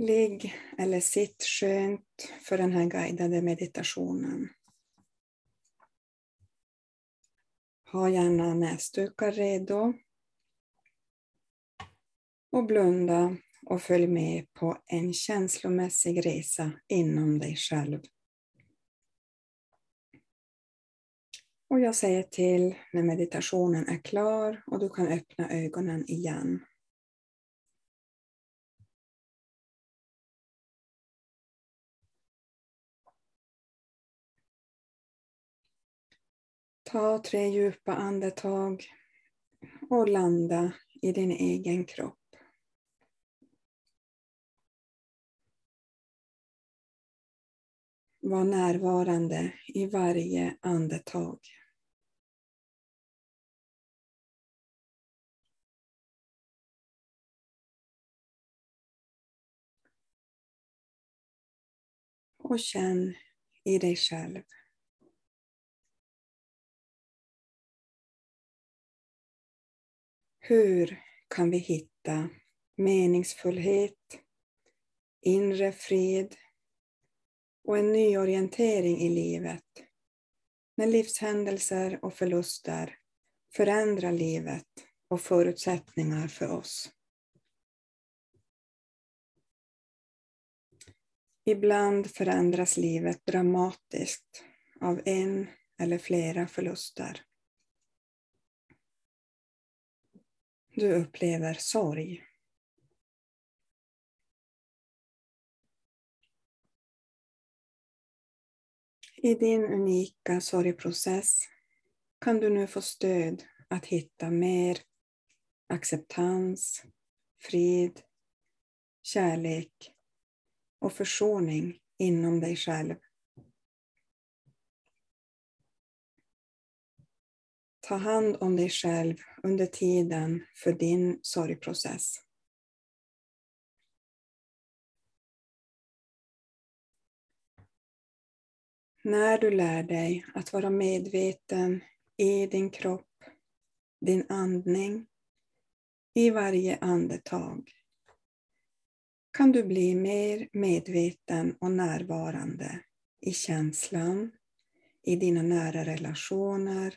Ligg eller sitt skönt för den här guidade meditationen. Ha gärna näsdukar redo. Och blunda och följ med på en känslomässig resa inom dig själv. Och jag säger till när meditationen är klar och du kan öppna ögonen igen. Ta tre djupa andetag och landa i din egen kropp. Var närvarande i varje andetag. Och känn i dig själv. Hur kan vi hitta meningsfullhet, inre fred och en nyorientering i livet när livshändelser och förluster förändrar livet och förutsättningar för oss? Ibland förändras livet dramatiskt av en eller flera förluster. Du upplever sorg. I din unika sorgprocess kan du nu få stöd att hitta mer acceptans, frid, kärlek och försoning inom dig själv. Ta hand om dig själv under tiden för din sorgprocess. När du lär dig att vara medveten i din kropp, din andning, i varje andetag kan du bli mer medveten och närvarande i känslan, i dina nära relationer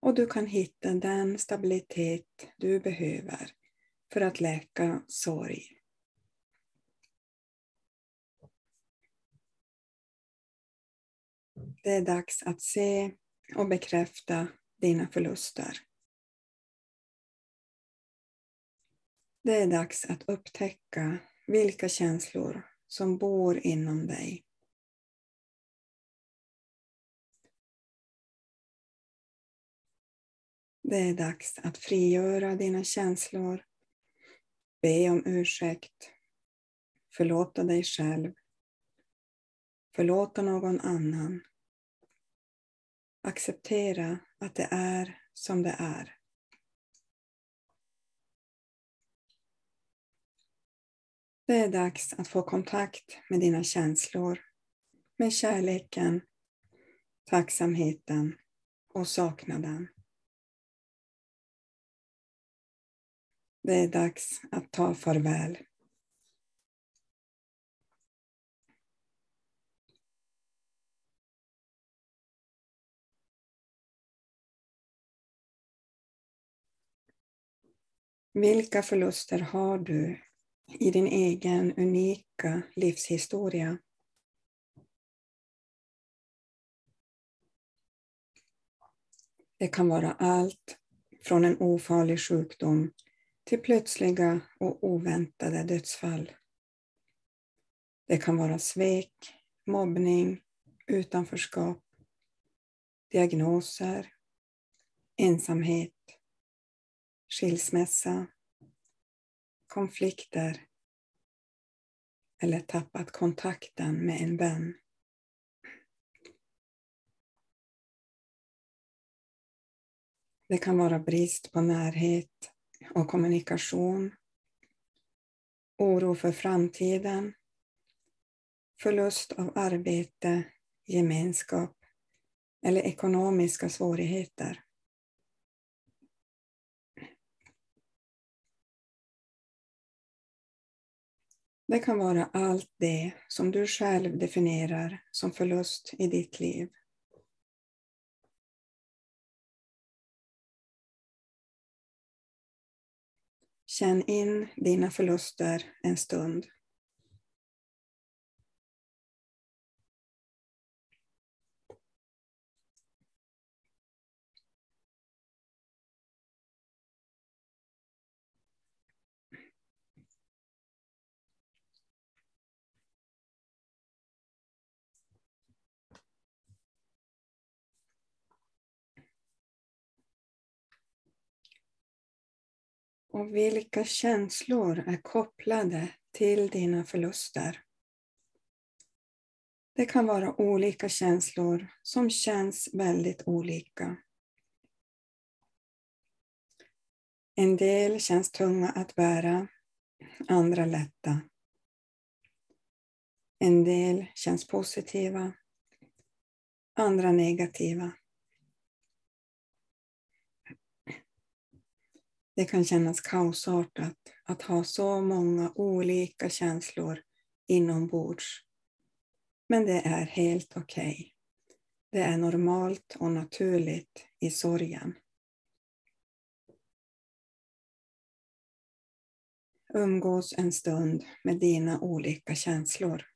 och du kan hitta den stabilitet du behöver för att läka sorg. Det är dags att se och bekräfta dina förluster. Det är dags att upptäcka vilka känslor som bor inom dig. Det är dags att frigöra dina känslor, be om ursäkt, förlåta dig själv, förlåta någon annan. Acceptera att det är som det är. Det är dags att få kontakt med dina känslor, med kärleken, tacksamheten och saknaden. Det är dags att ta farväl. Vilka förluster har du i din egen unika livshistoria? Det kan vara allt från en ofarlig sjukdom till plötsliga och oväntade dödsfall. Det kan vara svek, mobbning, utanförskap, diagnoser, ensamhet, skilsmässa, konflikter eller tappat kontakten med en vän. Det kan vara brist på närhet och kommunikation, oro för framtiden, förlust av arbete, gemenskap eller ekonomiska svårigheter. Det kan vara allt det som du själv definierar som förlust i ditt liv. Känn in dina förluster en stund. Och vilka känslor är kopplade till dina förluster? Det kan vara olika känslor som känns väldigt olika. En del känns tunga att bära, andra lätta. En del känns positiva, andra negativa. Det kan kännas kaosartat att ha så många olika känslor inombords. Men det är helt okej. Okay. Det är normalt och naturligt i sorgen. Umgås en stund med dina olika känslor.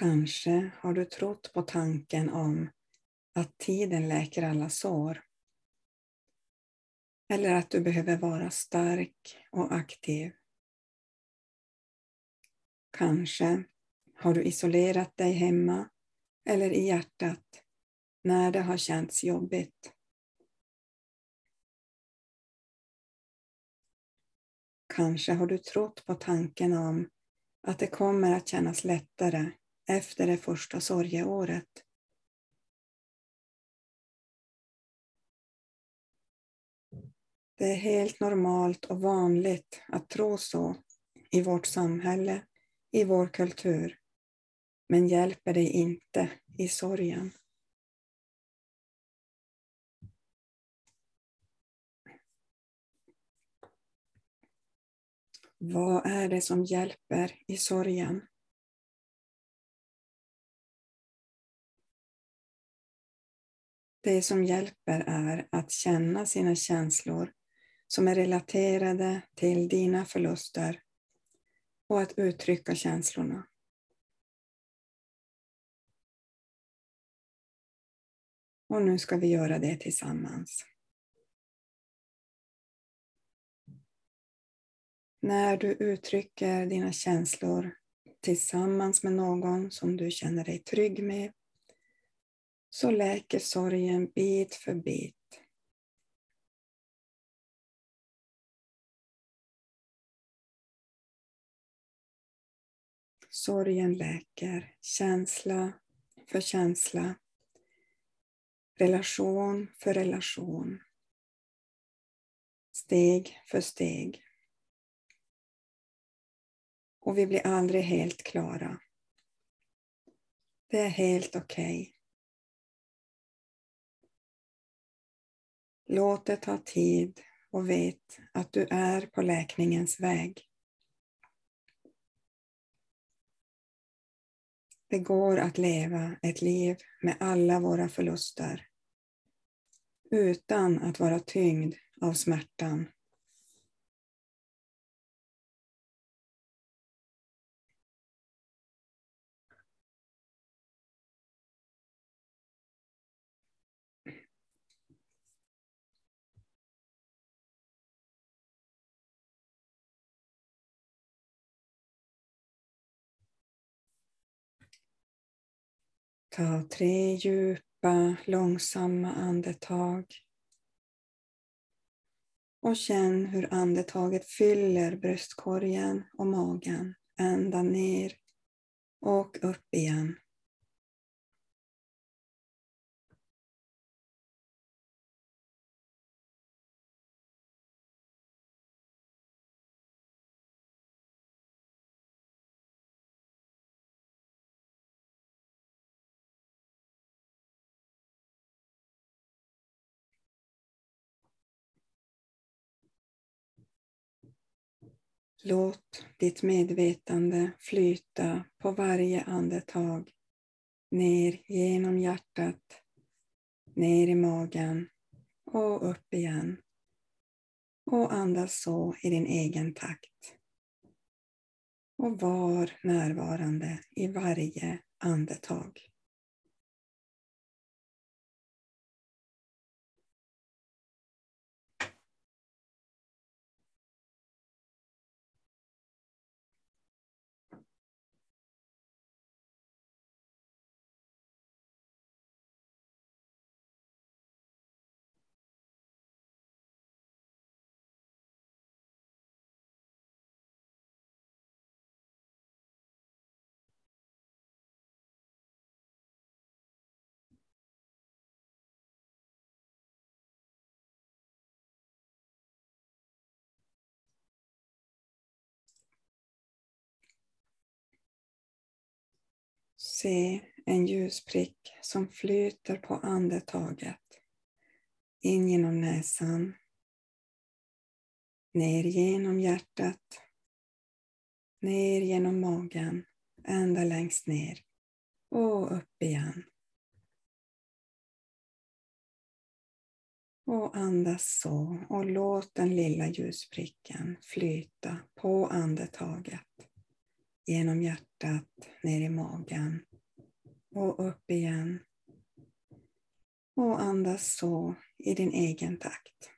Kanske har du trott på tanken om att tiden läker alla sår. Eller att du behöver vara stark och aktiv. Kanske har du isolerat dig hemma eller i hjärtat när det har känts jobbigt. Kanske har du trott på tanken om att det kommer att kännas lättare efter det första sorgeåret. Det är helt normalt och vanligt att tro så i vårt samhälle, i vår kultur, men hjälper dig inte i sorgen. Vad är det som hjälper i sorgen? Det som hjälper är att känna sina känslor som är relaterade till dina förluster och att uttrycka känslorna. Och nu ska vi göra det tillsammans. När du uttrycker dina känslor tillsammans med någon som du känner dig trygg med så läker sorgen bit för bit. Sorgen läker känsla för känsla, relation för relation, steg för steg. Och vi blir aldrig helt klara. Det är helt okej. Okay. Låt det ta tid och vet att du är på läkningens väg. Det går att leva ett liv med alla våra förluster utan att vara tyngd av smärtan. Ta tre djupa, långsamma andetag. Och känn hur andetaget fyller bröstkorgen och magen ända ner och upp igen. Låt ditt medvetande flyta på varje andetag ner genom hjärtat, ner i magen och upp igen. Och andas så i din egen takt. Och var närvarande i varje andetag. Se en ljusprick som flyter på andetaget. In genom näsan. Ner genom hjärtat. Ner genom magen. Ända längst ner. Och upp igen. Och andas så och låt den lilla ljuspricken flyta på andetaget genom hjärtat, ner i magen och upp igen. Och andas så i din egen takt.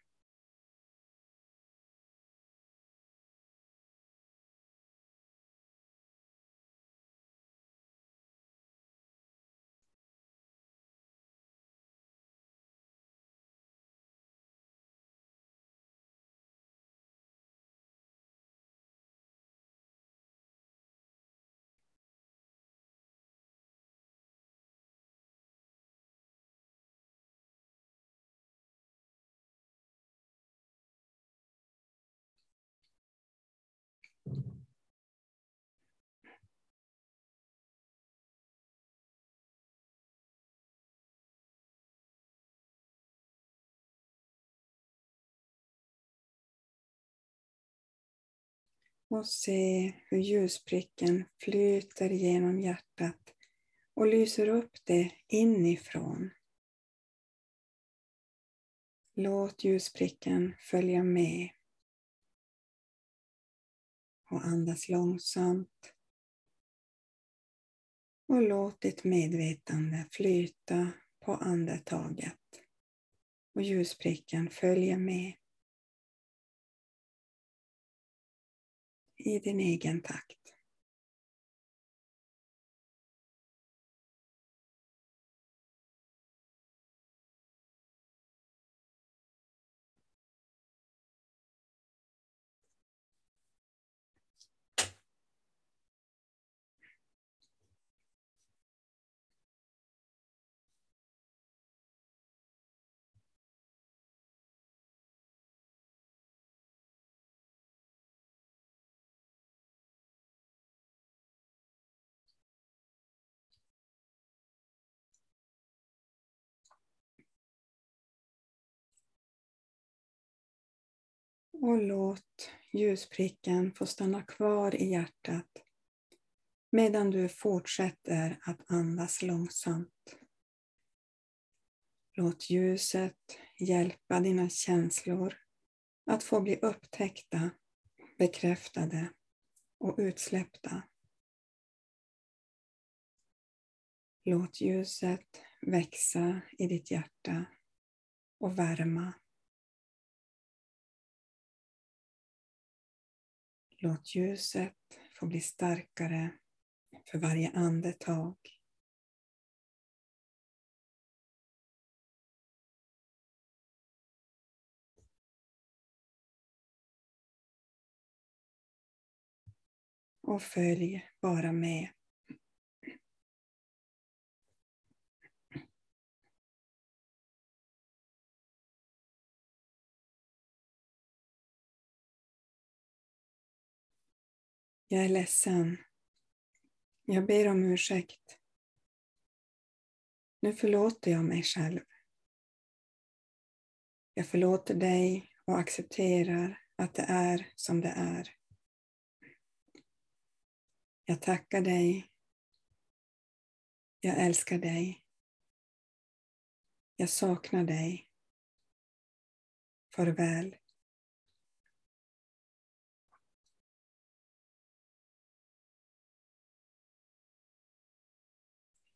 Och se hur ljuspricken flyter genom hjärtat och lyser upp det inifrån. Låt ljuspricken följa med. Och andas långsamt. Och låt ditt medvetande flyta på andetaget. Och ljuspricken följer med. I din egen takt. Och låt ljuspricken få stanna kvar i hjärtat medan du fortsätter att andas långsamt. Låt ljuset hjälpa dina känslor att få bli upptäckta, bekräftade och utsläppta. Låt ljuset växa i ditt hjärta och värma. Låt ljuset få bli starkare för varje andetag. Och följ bara med. Jag är ledsen. Jag ber om ursäkt. Nu förlåter jag mig själv. Jag förlåter dig och accepterar att det är som det är. Jag tackar dig. Jag älskar dig. Jag saknar dig. Farväl.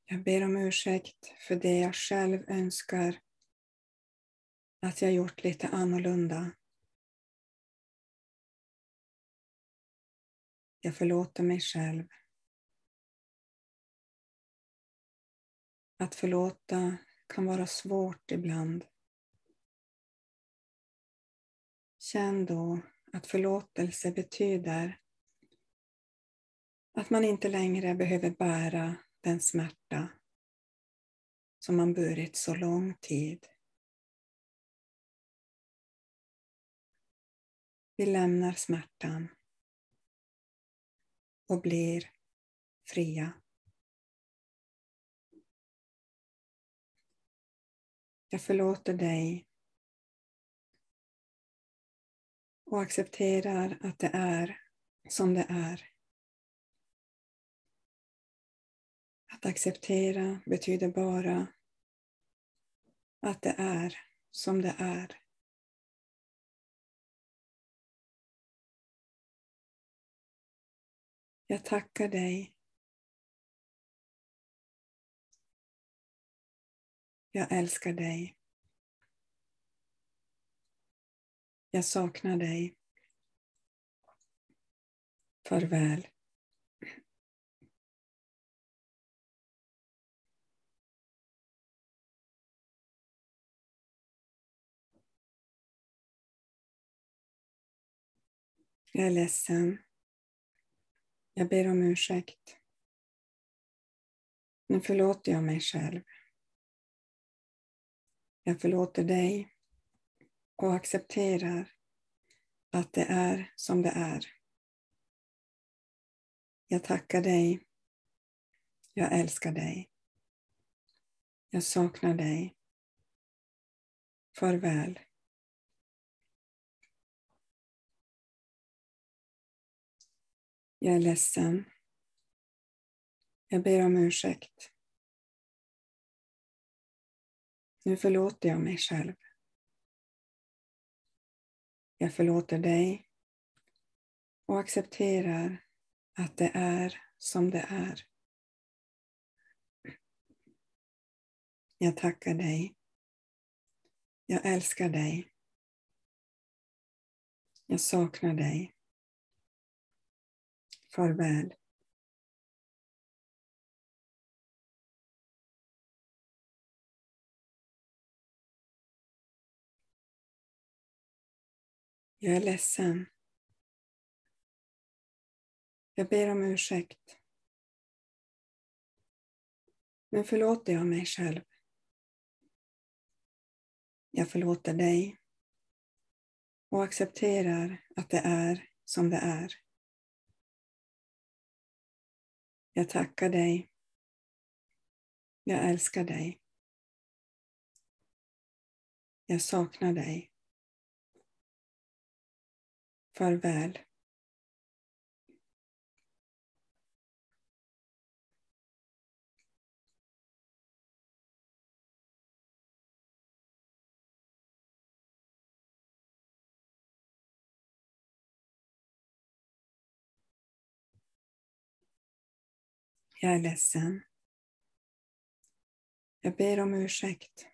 Jag ber om ursäkt för det jag själv önskar att jag gjort lite annorlunda. Jag förlåter mig själv. Att förlåta kan vara svårt ibland. Känn då att förlåtelse betyder att man inte längre behöver bära den smärta som man burit så lång tid. Vi lämnar smärtan och blir fria. Jag förlåter dig och accepterar att det är som det är. Att acceptera betyder bara att det är som det är. Jag tackar dig. Jag älskar dig. Jag saknar dig. Farväl. Jag är ledsen. Jag ber om ursäkt. Nu förlåter jag mig själv. Jag förlåter dig och accepterar att det är som det är. Jag tackar dig. Jag älskar dig. Jag saknar dig. Farväl. Jag är ledsen. Jag ber om ursäkt. Nu förlåter jag mig själv. Jag förlåter dig och accepterar att det är som det är. Jag tackar dig. Jag älskar dig. Jag saknar dig. Farväl. Jag är ledsen. Jag ber om ursäkt. Men förlåter jag mig själv. Jag förlåter dig och accepterar att det är som det är. Jag tackar dig. Jag älskar dig. Jag saknar dig. Farväl. Jag är ledsen. Jag ber om ursäkt.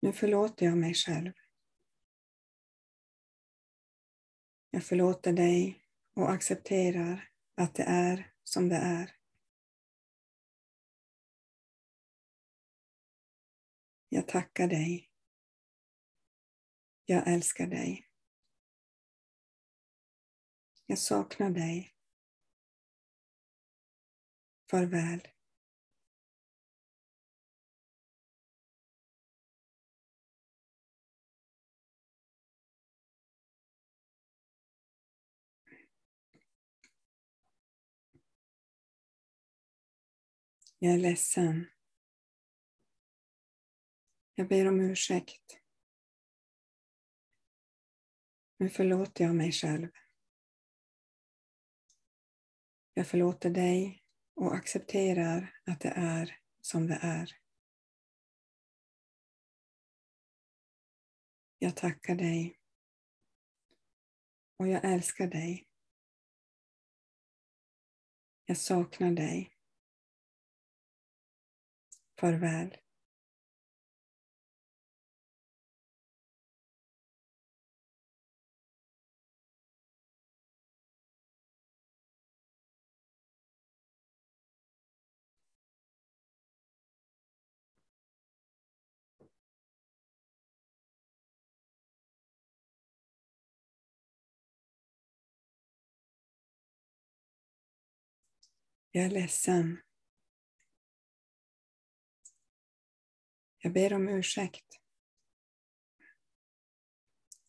Nu förlåter jag mig själv. Jag förlåter dig och accepterar att det är som det är. Jag tackar dig. Jag älskar dig. Jag saknar dig. Farväl. Jag är ledsen. Jag ber om ursäkt. Nu förlåter jag mig själv. Jag förlåter dig och accepterar att det är som det är. Jag tackar dig och jag älskar dig. Jag saknar dig. Farväl. Jag är ledsen. Jag ber om ursäkt.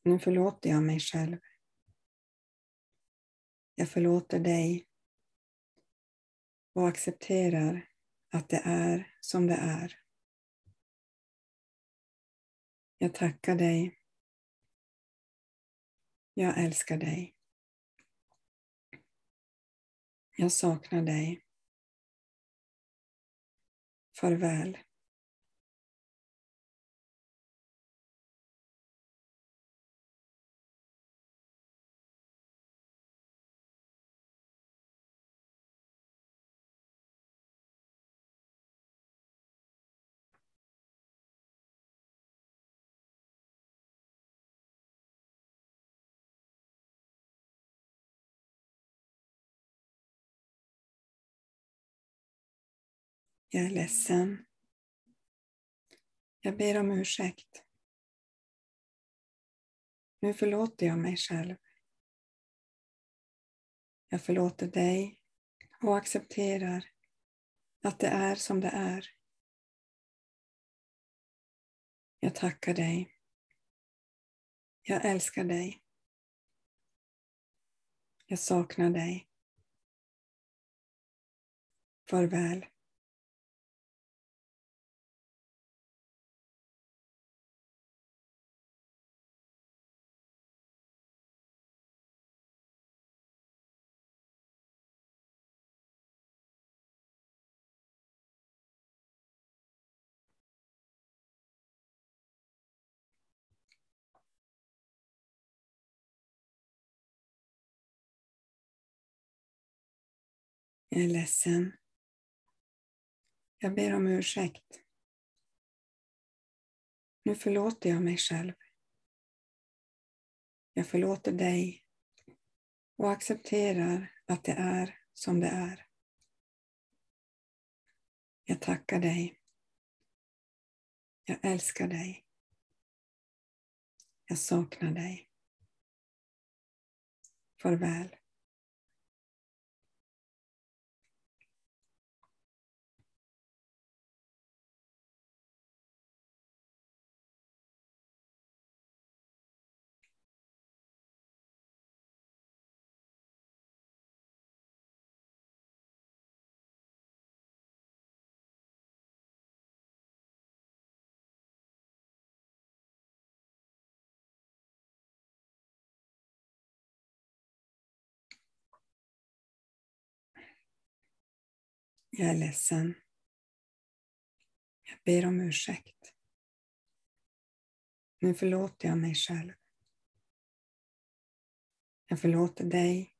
Nu förlåter jag mig själv. Jag förlåter dig och accepterar att det är som det är. Jag tackar dig. Jag älskar dig. Jag saknar dig. Farväl. Jag är ledsen. Jag ber om ursäkt. Nu förlåter jag mig själv. Jag förlåter dig och accepterar att det är som det är. Jag tackar dig. Jag älskar dig. Jag saknar dig. Farväl. Jag är ledsen. Jag ber om ursäkt. Nu förlåter jag mig själv. Jag förlåter dig och accepterar att det är som det är. Jag tackar dig. Jag älskar dig. Jag saknar dig. Farväl. Jag är ledsen. Jag ber om ursäkt. Nu förlåter jag mig själv. Jag förlåter dig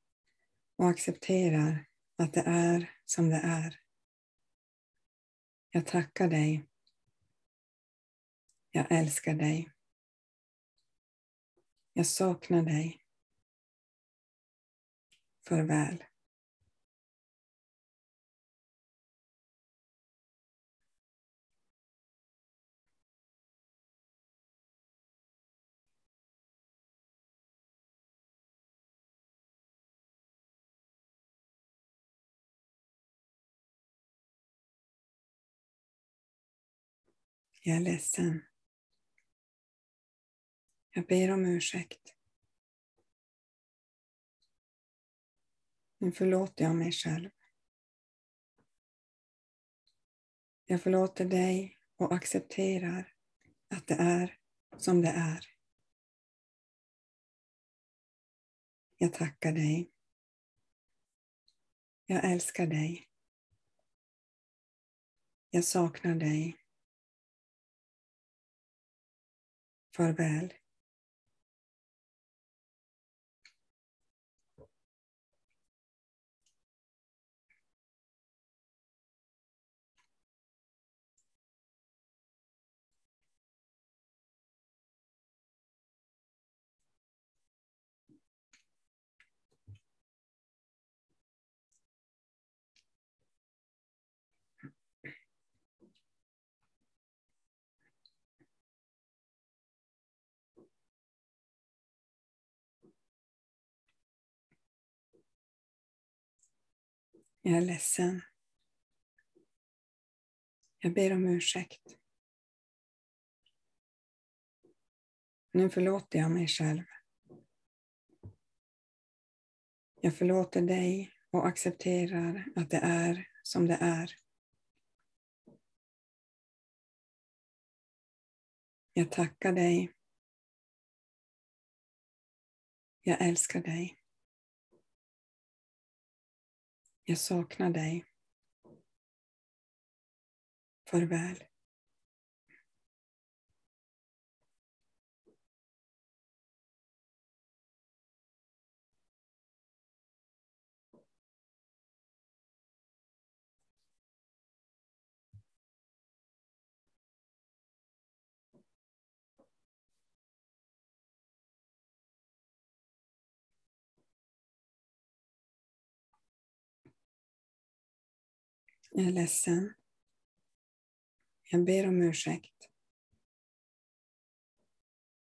och accepterar att det är som det är. Jag tackar dig. Jag älskar dig. Jag saknar dig. Farväl. Jag är ledsen. Jag ber om ursäkt. Nu förlåter jag mig själv. Jag förlåter dig och accepterar att det är som det är. Jag tackar dig. Jag älskar dig. Jag saknar dig. Farväl. Jag är ledsen. Jag ber om ursäkt. Nu förlåter jag mig själv. Jag förlåter dig och accepterar att det är som det är. Jag tackar dig. Jag älskar dig. Jag saknar dig. Farväl. Jag är ledsen. Jag ber om ursäkt.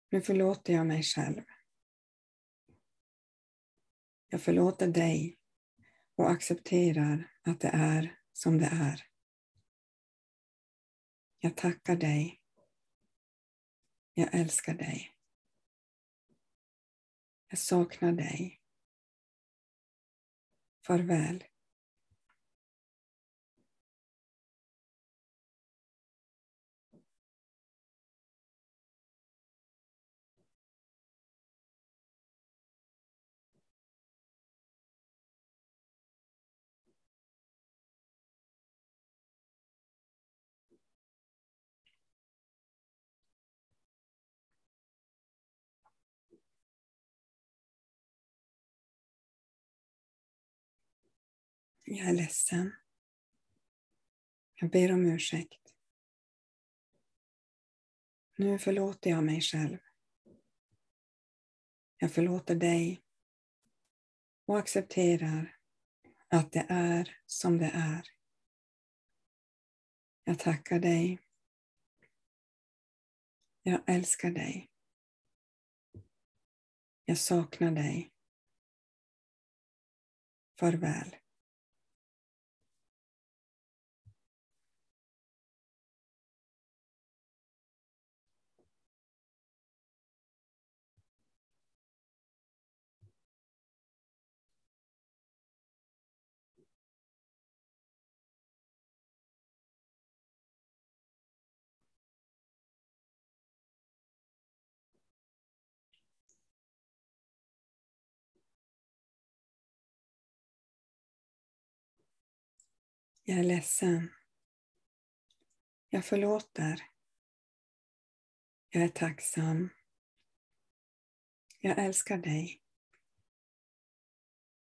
Nu förlåter jag mig själv. Jag förlåter dig och accepterar att det är som det är. Jag tackar dig. Jag älskar dig. Jag saknar dig. Farväl. Jag är ledsen. Jag ber om ursäkt. Nu förlåter jag mig själv. Jag förlåter dig och accepterar att det är som det är. Jag tackar dig. Jag älskar dig. Jag saknar dig. Farväl. Jag är ledsen. Jag förlåter. Jag är tacksam. Jag älskar dig.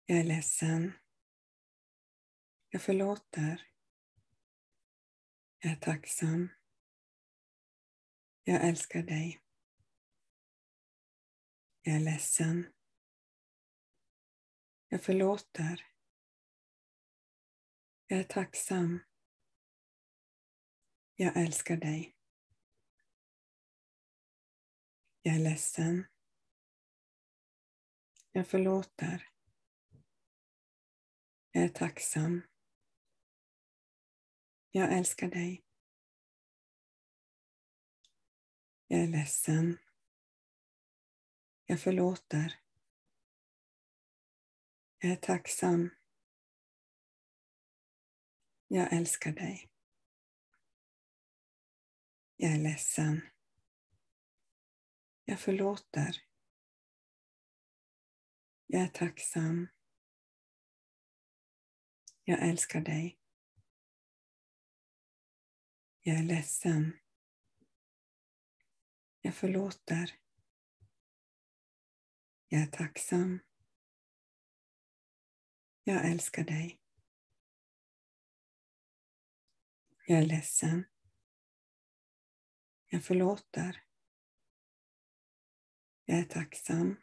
Jag är ledsen. Jag förlåter. Jag är tacksam. Jag älskar dig. Jag är ledsen. Jag förlåter. Jag är tacksam. Jag älskar dig. Jag är ledsen. Jag förlåter. Jag är tacksam. Jag älskar dig. Jag är ledsen. Jag förlåter. Jag är tacksam. Jag älskar dig. Jag är ledsen. Jag förlåter. Jag är tacksam. Jag älskar dig. Jag är ledsen. Jag förlåter. Jag är tacksam. Jag älskar dig. Jag är ledsen. Jag förlåter. Jag är tacksam.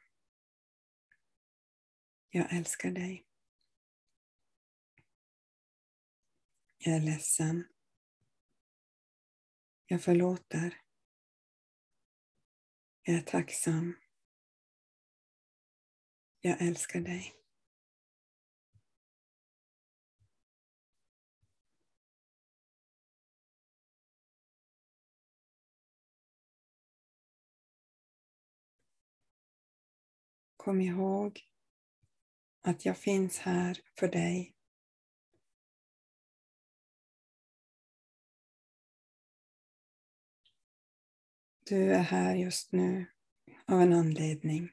Jag älskar dig. Jag är ledsen. Jag förlåter. Jag är tacksam. Jag älskar dig. Kom ihåg att jag finns här för dig. Du är här just nu av en anledning.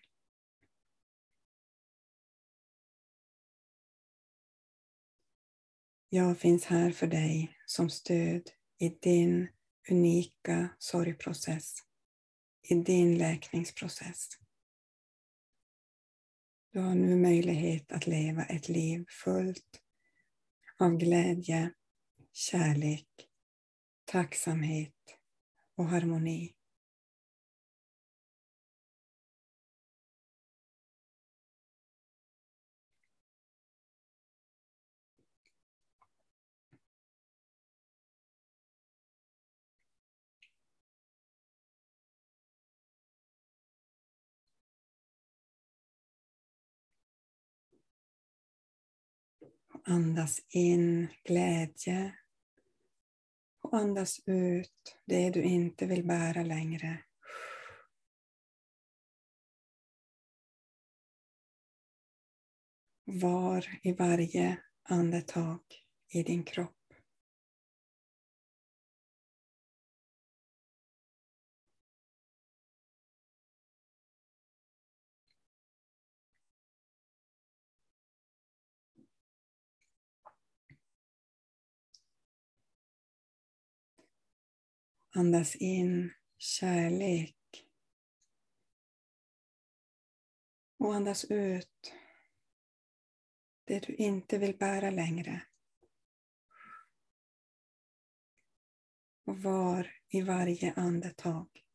Jag finns här för dig som stöd i din unika sorgprocess, i din läkningsprocess. Du har nu möjlighet att leva ett liv fullt av glädje, kärlek, tacksamhet och harmoni. Andas in glädje och andas ut det du inte vill bära längre. Var i varje andetag i din kropp. Andas in kärlek. Och andas ut det du inte vill bära längre. Och var i varje andetag.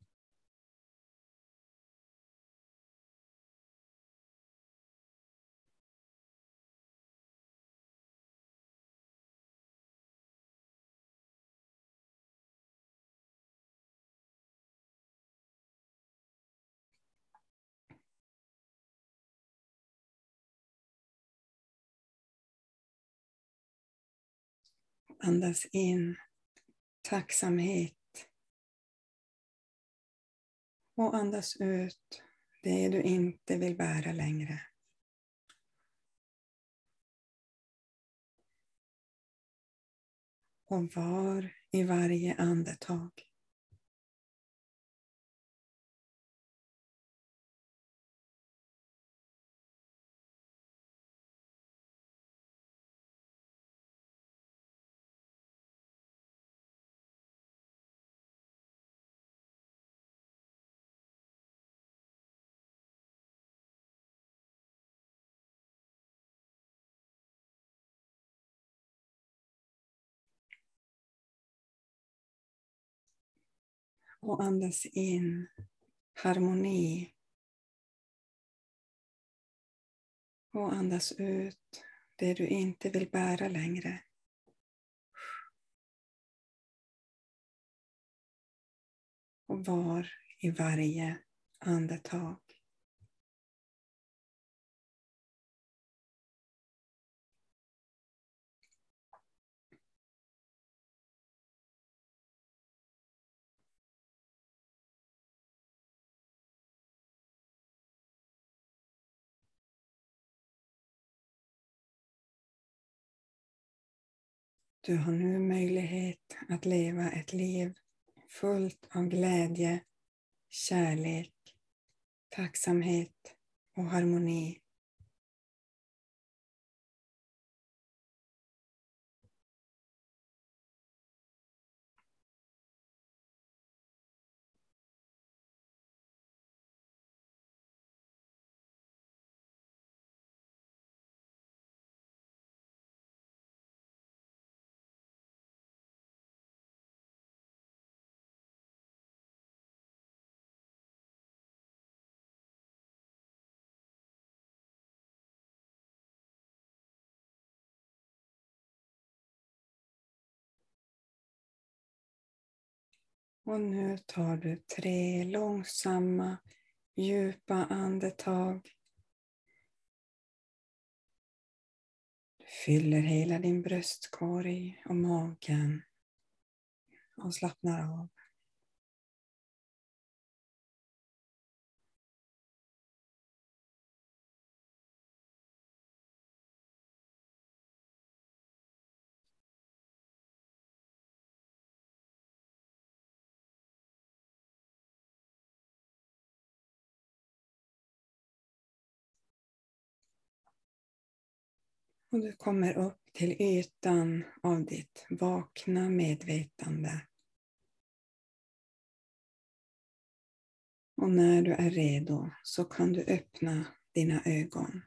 Andas in tacksamhet. Och andas ut det du inte vill bära längre. Och var i varje andetag. Och andas in harmoni. Och andas ut det du inte vill bära längre. Och var i varje andetag. Du har nu möjlighet att leva ett liv fullt av glädje, kärlek, tacksamhet och harmoni. Och nu tar du tre långsamma, djupa andetag. Du fyller hela din bröstkorg och magen och slappnar av. Och du kommer upp till ytan av ditt vakna medvetande. Och när du är redo så kan du öppna dina ögon.